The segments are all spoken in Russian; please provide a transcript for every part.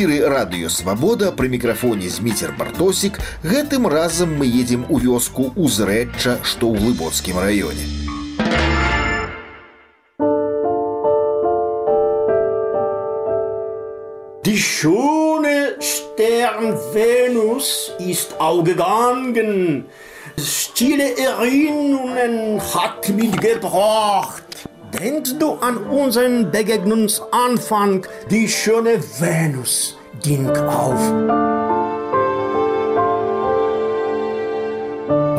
У эфіры радыё свабода пры мікрафоне зміцер бартосік гэтым разам мы едзем у вёску узрэчча што ў глыбоцкім раёне Die schöne Stern Venus ist aufgegangen. Stille Erinnerungen hat mitgebracht. Denkst du an unseren Begegnungsanfang? Die schöne Venus Ging auf.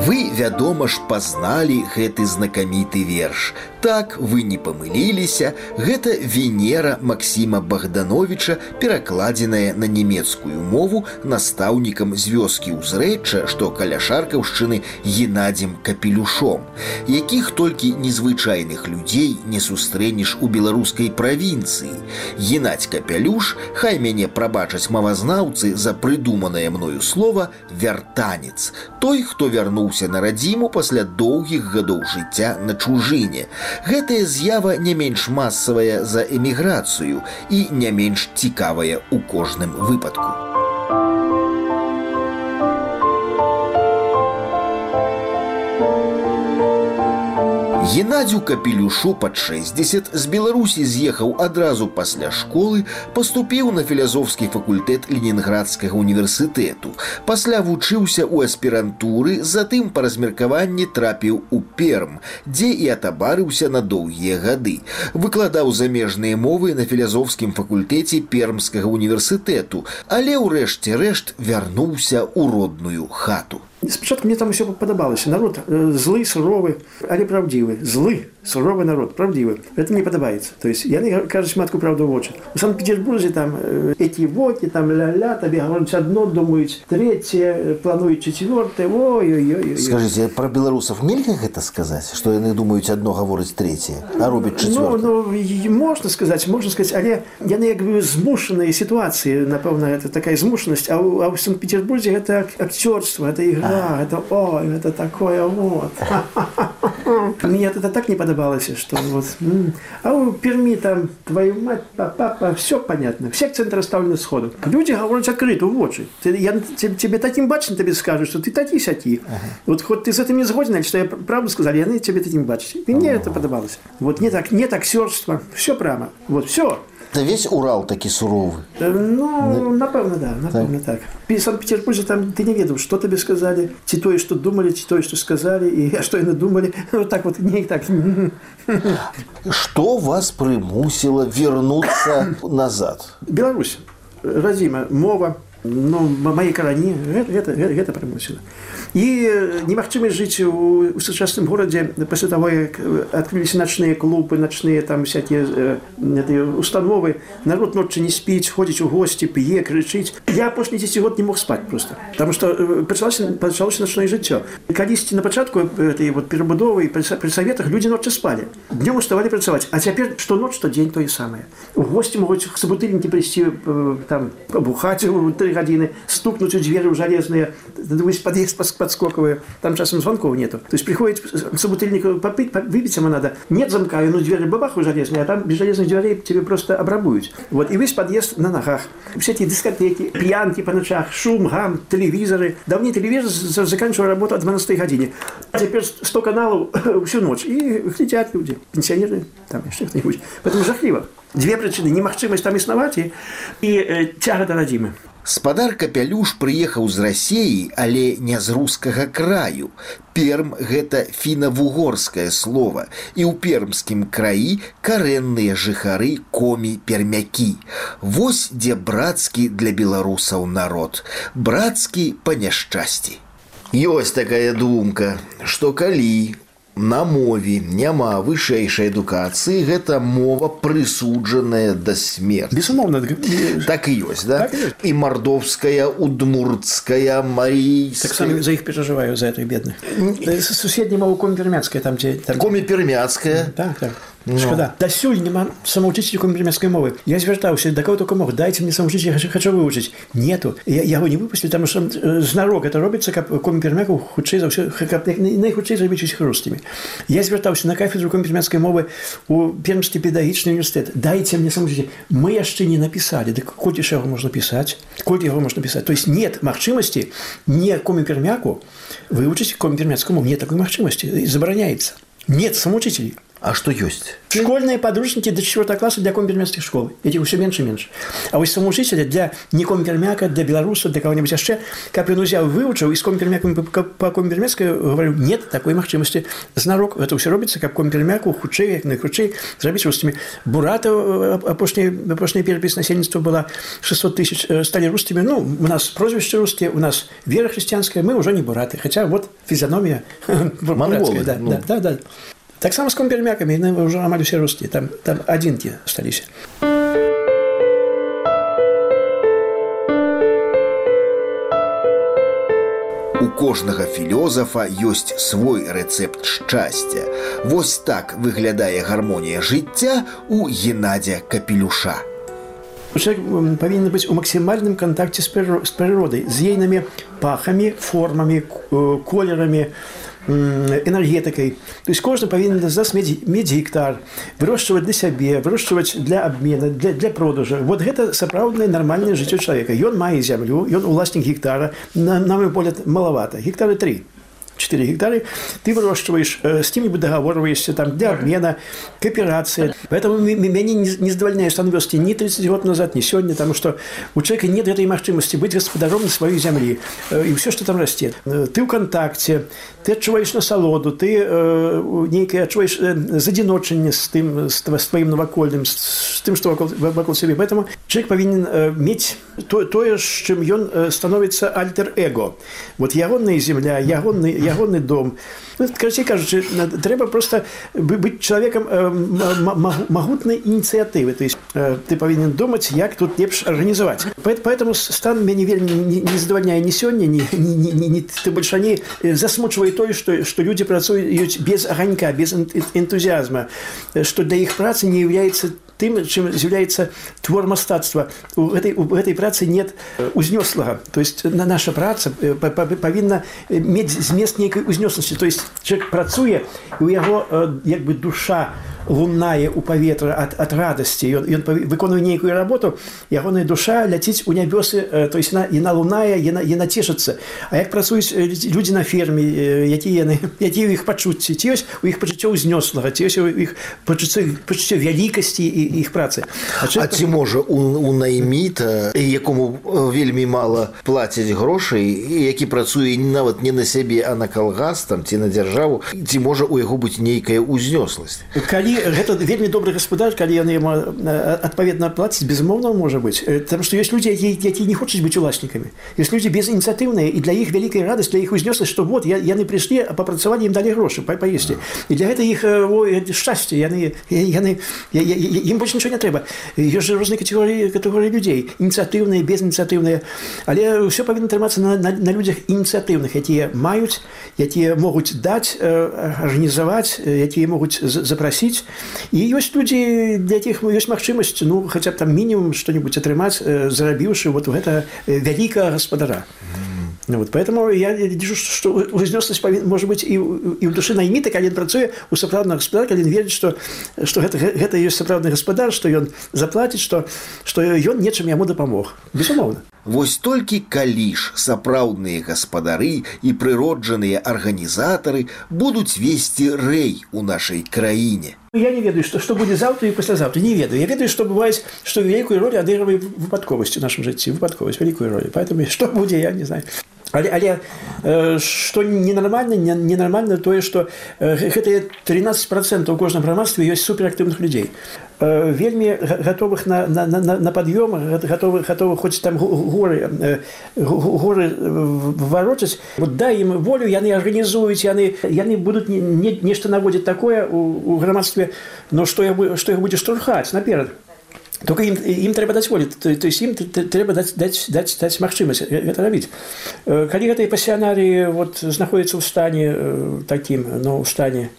Вы, вядома ж, пазналі гэты знакаміты верш. Так вы не памыліліся, гэта Венера Максіма Богдановича, перакладзеная на нямецкую мову настаўнікам з вёскі ўзрэчча, што каля шаркаўшчыны Геннадзем капелюшом, якіх толькі незвычайных людзей не сустрэнеш у беларускай правінцыі. Геннадзь капялюш, хай мяне прабачаць мавазнаўцы за прыдуманае мною слова вяртанец, той, хто вярнуўся на радзіму пасля доўгіх гадоў жыцця на чужыне. Гэтая з'ява не менш масавая за эміграцыю і не менш цікавая ў кожным выпадку. Геннадзю капелюшу пад 60 з Беларусі з'ехаў адразу пасля школы, паступіў на філязофскі факультэт Ленінградскага універсітэту. Пасля вучыўся ў аспірантуры, затым па размеркаванні трапіў у перм, дзе і атабарыўся на доўгія гады. Выкладаў замежныя мовы на філязофскім факультэце пермскага універсітэту, але ўрэшце рэшт вярнуўся ў родную хату. Спачатку мне там усё падабалася народ э, злы суровы але праўдзівы злы суровы народ правдивый это мне падабаецца то есть яны кажуць матку правду вочы у санкт-петербурзе там э, эти воки там ля-ля табе гаворыць одно думаюць третье плануюць четвертое ой, ой, ой, ой. скажите про беларусов нельга гэта сказаць что яны думаюць одно гаворыць третье а робіць ну, ну, можно сказать можно сказать але яны як бы змушаныя ситуации напэўна это такая змушанасць а у, а у санкт-петербурзе это акцёрство это игра а, это ой, это такое вот. Мне это так не подобалось, что вот. А у Перми там твою мать, папа, все понятно. Все акценты расставлены сходу. Люди говорят открыто, в очи. Я тебе таким бачен тебе скажу, что ты таки сяти. Вот хоть ты с этим не сгоден, что я правду сказал, я тебе таким бачу. Мне это подобалось. Вот не так, не так актерство, все прямо. Вот все. Да весь Урал такі суровы ну напэўна да напэўна так, так. санкт-петербурге там ты не ведаў что табе сказали ці тое что думали ці тое что сказали і что яны думали вот так вот не так что вас прымусіла вернуться назад Беларусь радзіма мова но мои карані гэта, гэта, гэта прымусіла і немагчымасць жыць у, у сучасным горадзе пасля таго як адкрыліся начныя клубы начныя там всякие э, установы народ ноччы не спіць ходзіць у госці п'е крычыць я апошні 10 год не мог спаць просто потому что пачалася пачалося начное жыццё калісьці на пачатку этой вот перабудовы при саветах людзі ноччы спалі днём уставалі працаваць а цяпер што ноч што дзень тое самае у госці могуць сабутыльнікі прыйсці там пабухаць у три гадзіны стукнуць у дзверы ў жалезныя пад'езд подскоковые, там часом звонков нету. То есть приходит собутыльник попить, выпить ему надо. Нет замка, ну двери бабаху железные, а там без железных дверей тебе просто обрабуют. Вот, и весь подъезд на ногах. Все эти дискотеки, пьянки по ночах, шум, гам, телевизоры. Давний телевизор заканчивал работу о 12 године. А теперь 100 каналов всю ночь. И летят люди, пенсионеры, там еще кто-нибудь. Поэтому жахливо. Две причины. Немагчымасць там існаваць і, і э, цяга да радзімы. Спадар капялюш прыехаў з рассеі, але не з рускага краю. Перм гэта фіна-вугорскае слово, і ў пермскім краі карэнныя жыхары комі пермякі. Вось дзе брацкі для беларусаў народ, брацкі па няшчасці. Ёсць такая думка, што калі на мове няма вышэйшай адукацыі гэта мова прысуджаная да смерти безумоўна так і ёсць да так ёсць. і мордовская удмуртская марій так за іх перажываю за этой бедных суседняй мову коми пермяцкая там дзе там... коми пермяцкая так, так. Ну. Шкода. Дасюль няма самоучителя компермецкой мовы. Я звертаўся, да кого только мог, дайте мне самоучителя, хочу, хочу выучить. Нету. Я, я его не выпустил, потому что э, знарок это робится, как компермеку хутчэй за все, как найхутчэй зрабіць усіх русскими. Я звертаўся на кафедру компермецкой мовы у Пермский педагогичный университет. Дайте мне самоучителя. Мы яшчэ не написали. Так колькі ж яго можна писать? Колькі его можно писать? То есть нет магчымасці не компермяку выучить компермецкую мову. Нет такой магчымасці. Забороняется. Нет самоучителей. А что есть? Школьные подручники до 4 класса для компермерских школ. Этих все меньше и меньше. А вот самоучителя для не компермяка, для белоруса, для кого-нибудь еще, как он взял, выучил, и с компермяком по, компермерской говорю, нет такой махчимости. Знарок, это все робится, как компермяку, худшей, как найхудшей, зробить русскими. Бурата, опошняя перепись населенства была 600 тысяч, э, стали русскими. Ну, у нас прозвище русские, у нас вера христианская, мы уже не бураты. Хотя вот физиономия Монголы. Да, ну. да, да, да. Так само с компермяками, яны ўжо амаль усе рускія там там адзінкі асталіся У кожнага філёзафа ёсць свой рэцэпт шчасця. Вось так выглядае гармонія жыцця у Геннадзя капелюша. Человек повинен быть у максимальным контакте с природой, с ейными пахами, формами, э, колерами, энергетикой. То есть кожны павінен з нас мець, мець гектар, вырошчваць для сябе, вырошчваць для абмена, для, для продажа. Вот гэта сапраўднае нармальнае жыццё чалавека. Ён мае зямлю, ён уласнік гектара, на, на мой погляд малавата. Гектары 3. 4 гектары, ты выращиваешь, э, с кем-нибудь договариваешься там, для обмена, кооперация. Поэтому меня не, не задовольняет становился ни 30 год назад, ни сегодня, потому что у человека нет этой возможности быть господаром на своей земле. Э, и все, что там растет. Э, ты в контакте, ты отчуваешь насолоду, ты э, некое отчуваешь э, задиночение с, тем, с, с твоим новокольным, с, с тем, что вокруг, вокруг себя. Поэтому человек повинен э, иметь то, то, с чем он э, становится альтер-эго. Вот ягонная земля, ягонный, ягонный дом. Ну, короче кажучи, треба просто быть человеком э, могутной инициативы. То есть э, ты повинен думать, как тут лепш организовать. Поэтому стан меня вельмі не, не задовольняе ни сегодня, ни, ни, ни, ни, ни ты больше не засмучивает то, что, что люди працуют без огонька, без энтузиазма, что для их працы не является тым чым з'яўляецца твор мастацтва у гэтай у гэтай працы нет узнёслага то есть на наша праца павінна мець змест нейкай узнёсласці то есть человек працуе у яго як бы душа лунае у паветра ад, ад радасці ён, ён выконвае нейкую работу ягоная душа ляціць у нябёсы то есть на яна лунае яна яна цешыцца А як працуюць людзі на ферме якія яны якія іх пачуцці ці ёсць у іх пачуццё ўзнёслага ці ёсць у іх пачуццё пачуццё вялікасці і іх працы А, а ці можа у, у найміта якому вельмі мала плацяць грошай які працуе нават не на сябе а на калгас там ці на дзяржаву ці можа у яго быць нейкая ўзнёсласць калі калі гэта вельмі добры гаспадар калі яны яму адпаведна плаціць безумоўна можа быць там што ёсць людзі якія, якія не хочуць быць уласнікамі ёсць людзі безініцыятыўныя і для іх вялікая радасць для іх узнёсла што вот я, яны прыйшлі а папрацаванні ім далі грошы па паесці і для гэта іх шчасце яны яны ім больш нічого не трэба ёсць жа розныя катэгорыі катэгорыі людзей ініцыятыўныя безініцыятыўныя але ўсё павінна трымацца на, на, на людзях ініцыятыўных якія маюць якія могуць даць арганізаваць якія могуць запрасіць ёсць і ёсць людзі для якіх ёсць магчымасць ну хаця б там мінімум што-нибудь атрымаць зарабіўшы вот гэта вялікая гаспадара Ну, вот, поэтому я вижу, что узнёсласць может быть и, и в душы найміта калі ён працуе у сапраўднага гаспадар калі верыць что что гэта, гэта ёсць сапраўдны гаспадар что ён заплаціць что что ён нечым яму дапамог безумоўна Вось толькі калі ж сапраўдныя гаспадары і прыроджаныя арганізатары будуць весці рэй у нашай краіне. Я не ведаю, што, што будзе заўтра і паслязаўтра не ведаю. Я ведаю, што бываюць, што вялікую ролю адыгрывае выпадковасць у нашым жыцці выпадковасць вялікую ролю. Поэтому што будзе я не знаю. Але, але э, што ненармальна ненармальна тое што э, гэтыя 13 процентаў у кожным грамадстве ёсць суперактыўных людзей э, вельмі гатовых на, на, на, на пад'ём гатовы гатовы хоць там горы горы варочаць вот дай ім волю яны арганізуюць яны яны будуць не, не, нешта наводзіць такое у, у грамадстве но што я што іх будзе штурхаць наперад только ім, ім трэба даць волі то, то есть ім трэба даць, даць, даць, даць магчымасць гэта рабіць калі гэтыя пасіянарыі вот знаходзяцца ў стане такім но ў стане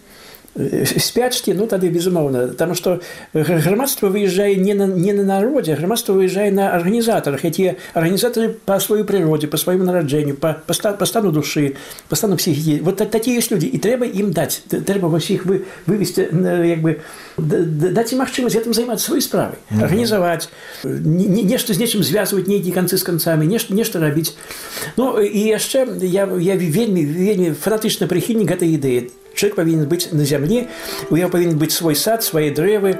спячкі ну тады безумоўна там што грамадства выязджае не на не на народзе грамадства выязджае на арганізатарах якія арганізатары па сваёй прыродзе па свайму нараджэнню па па стану душы па стану псіхікі вот такія ёсць людзі і трэба ім даць трэба ўсіх вы вывесці як бы даць магчымасць гэтым займацца сваёй справай арганізаваць нешта з нечым звязваць нейкія канцы з канцамі нешта нешта рабіць ну і яшчэ я я вельмі вельмі фанатычна прыхільнік гэтай ідэі Человек повинен быть на земле, у него повинен быть свой сад, свои древы.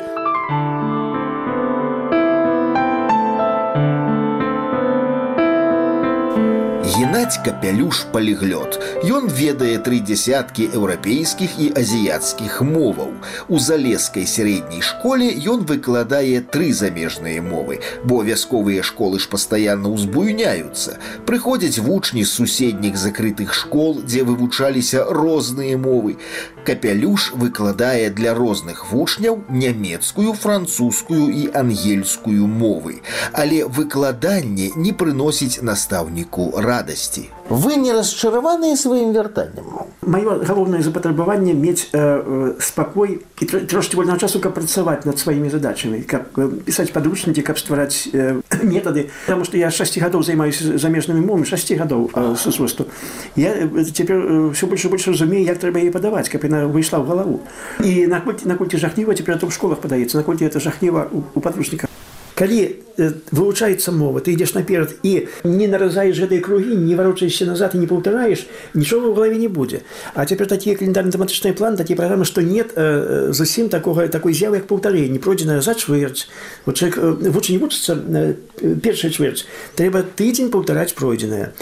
Геннадь капялюш паліглот. Ён ведае тры дзясяткі еўрапейскіх і азіяцкіх моваў. У залескай сярэдняй школе ён выкладае тры замежныя мовы, бо вясковыя школы ж пастаянна ўзбуйняюцца. Прыходзяць вучні з суседніх закрытых школ, дзе вывучаліся розныя мовы. Капялюш выкладае для розных вучняў нямецкую, французскую і ангельскую мовы. Але выкладанне не прыносіць настаўніку рад радасці. Вы не расчараваныя сваім вяртаннем. Маё галоўнае запатрабаванне мець э, э, спакой і трошки вольного часу каб працаваць над сваімі задачамі, каб э, пісаць падручнікі, каб ствараць э, метады, Таму што я 6 гадоў займаюся замежнымі мовамі 6 гадоў э, сусвосту. Я э, цяпер ўсё больш больш разумею, як трэба яе падаваць, каб яна выйшла ў галаву. І наколькі наколькі жахліва цяпер то ў школах падаецца, наколькі это жахліва у падручніках. Калі вывучаецца мова ты ідзеш наперад і не наразаеш гэтай кругі не варочаешся назад і не паўтараеш нічога ў галаве не будзе а цяпер такія календарна-тэматычныя планы такія праграмы што нет э, зусім такога такой з'явы як паўтарэнне пройдзена за чвэрць чалавек вучань вучыцца першая чвэрць трэба тыдзень паўтараць пройдзенае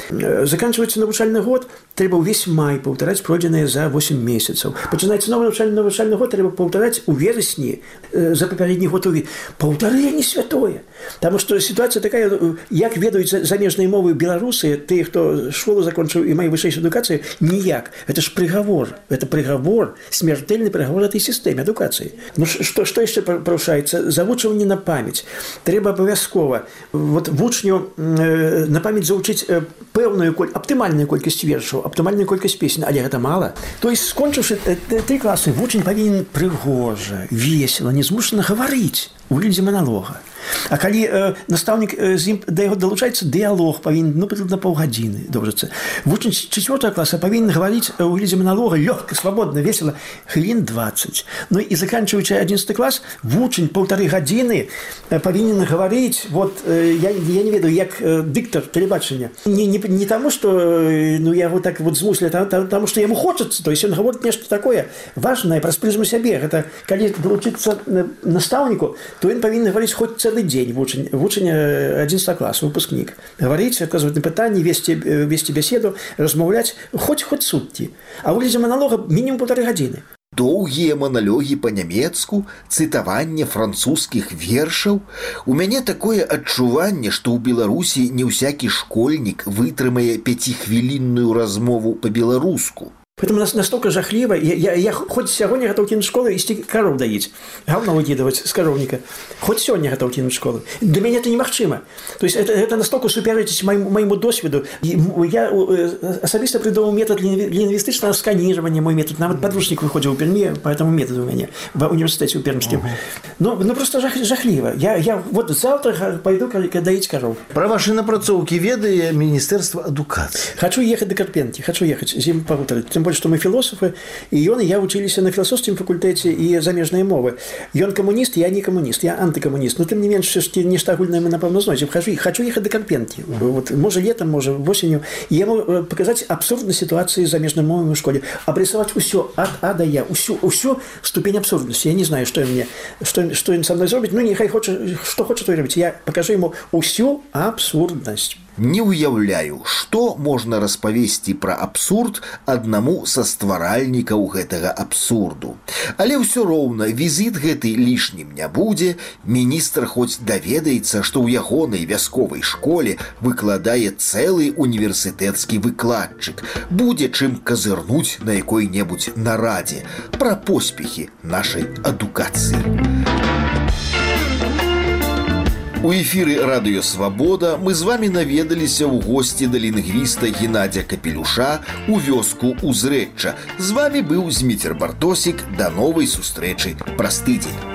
заканчваецца навучальны год трэба ўвесь май паўтараць пройдзенае за 8 месяцаў пачынаецца новы навучальны навучальны год трэба паўтараць у верасні за папярэдні год паўтарэнне святое Таму што сітуацыя такая як ведаюць замежныя мовы беларусы тыя хто школу закончыў і мае вышэйшай адукацыі ніяк это ж прыгавор это прыгавор смертельны прыгавор этой сістэме адукацыі Ну што што яшчэ парушаецца завучванне на памяць трэба абавязкова вот вучню э, на памяць завучыць э, пэўную коль аптымальную колькасць вершаў аптымальную колькасць песень але гэта мала то есть скончыўшы э, ты класы вучень павінен прыгожа весело не змушана гаварыць у выглядзе маналога. А калі э, настаўнік э, з ім да яго далучаецца дыялог павінен ну на паўгадзіны доўжыцца вучань четвертого класа павінен гаварыць у глядзе монолога лёгка свабодна весела хвілін 20 Ну і заканчиваючы 11 клас вучань полторы гадзіны павінен гаварыць вот э, я, я не ведаю як э, дыктар тэлебачання. Не, не, не таму что э, ну яго так вот змуслі там, там, таму что яму хочацца то есть он гаворыць нешта такое важное праз прызму сябе. Гэта калі далучыцца настаўніку то ён павінен гаварыць хоць цэлы цэлы дзень вучань вучання 11 клас выпускнік гаварыць аказваць на пытанні весці весці бяседу размаўляць хоць хоць сутці а ўлезе маналога мінімум полторы гадзіны доўгія маналёгі па-нямецку цытаванне французскіх вершаў у мяне такое адчуванне што ў беларусі не ўсякі школьнік вытрымае пяцихвілінную размову па-беларуску Поэтому нас настолько жахливо. Я, я, я хоть сегодня готов кинуть школу и исти коров доить. Говно выкидывать с коровника. Хоть сегодня готов кинуть школу. Для меня это немагчыма. То есть это, это настолько суперечить моему, моему досвіду. Я особисто придумал метод лингвистичного сканирования, мой метод. Нават подручник выходил в Перми по этому методу у меня в университете у Пермским. Uh -huh. Но, ну просто жах, жахливо. Я, я вот завтра пойду доить коров. Про ваши напрацоўки ведае Министерство адукации. Хочу ехать до Карпенки. Хочу ехать зиму погутарить Тем больше, што мы філосафы і ён і я вучыліся на філасофскім факультэце і замежныя мовы ён камуніст я не камуніст я антыкамуніст ну тым не менш все нешта агульнае мы напэўна знойдзем хожу хочу ехаць да карпенкі вот можа летом можа восенню яму э, паказаць абсурднай сітуацыі замежнай мовы у школе абрысаваць усё ад а да я усю усю ступень абсурднасці я не знаю што мне што што ён са мной зробіць ну няхай хоча што хоча той рабіць я пакажу ему усю абсурднасць Не ўяўляю, што можна распавесці пра абсурд аднаму са стваральнікаў гэтага абсурду. Але ўсё роўна візіт гэты лішнім не будзе. Міністр хоць даведаецца, што ў ягонай вясковай школе выкладае цэлы універсітэцкі выкладчык. Будзе чым казырнуць на якой-небудзь нарадзе пра поспехі нашай адукацыі. У эфіры радыёвабода мы з вами наведаліся ў госці да лінгвіста Геннадзя капелюша у вёску узрэчча. З вами быў зміцер бартосік да новай сустрэчы праз тыдзень.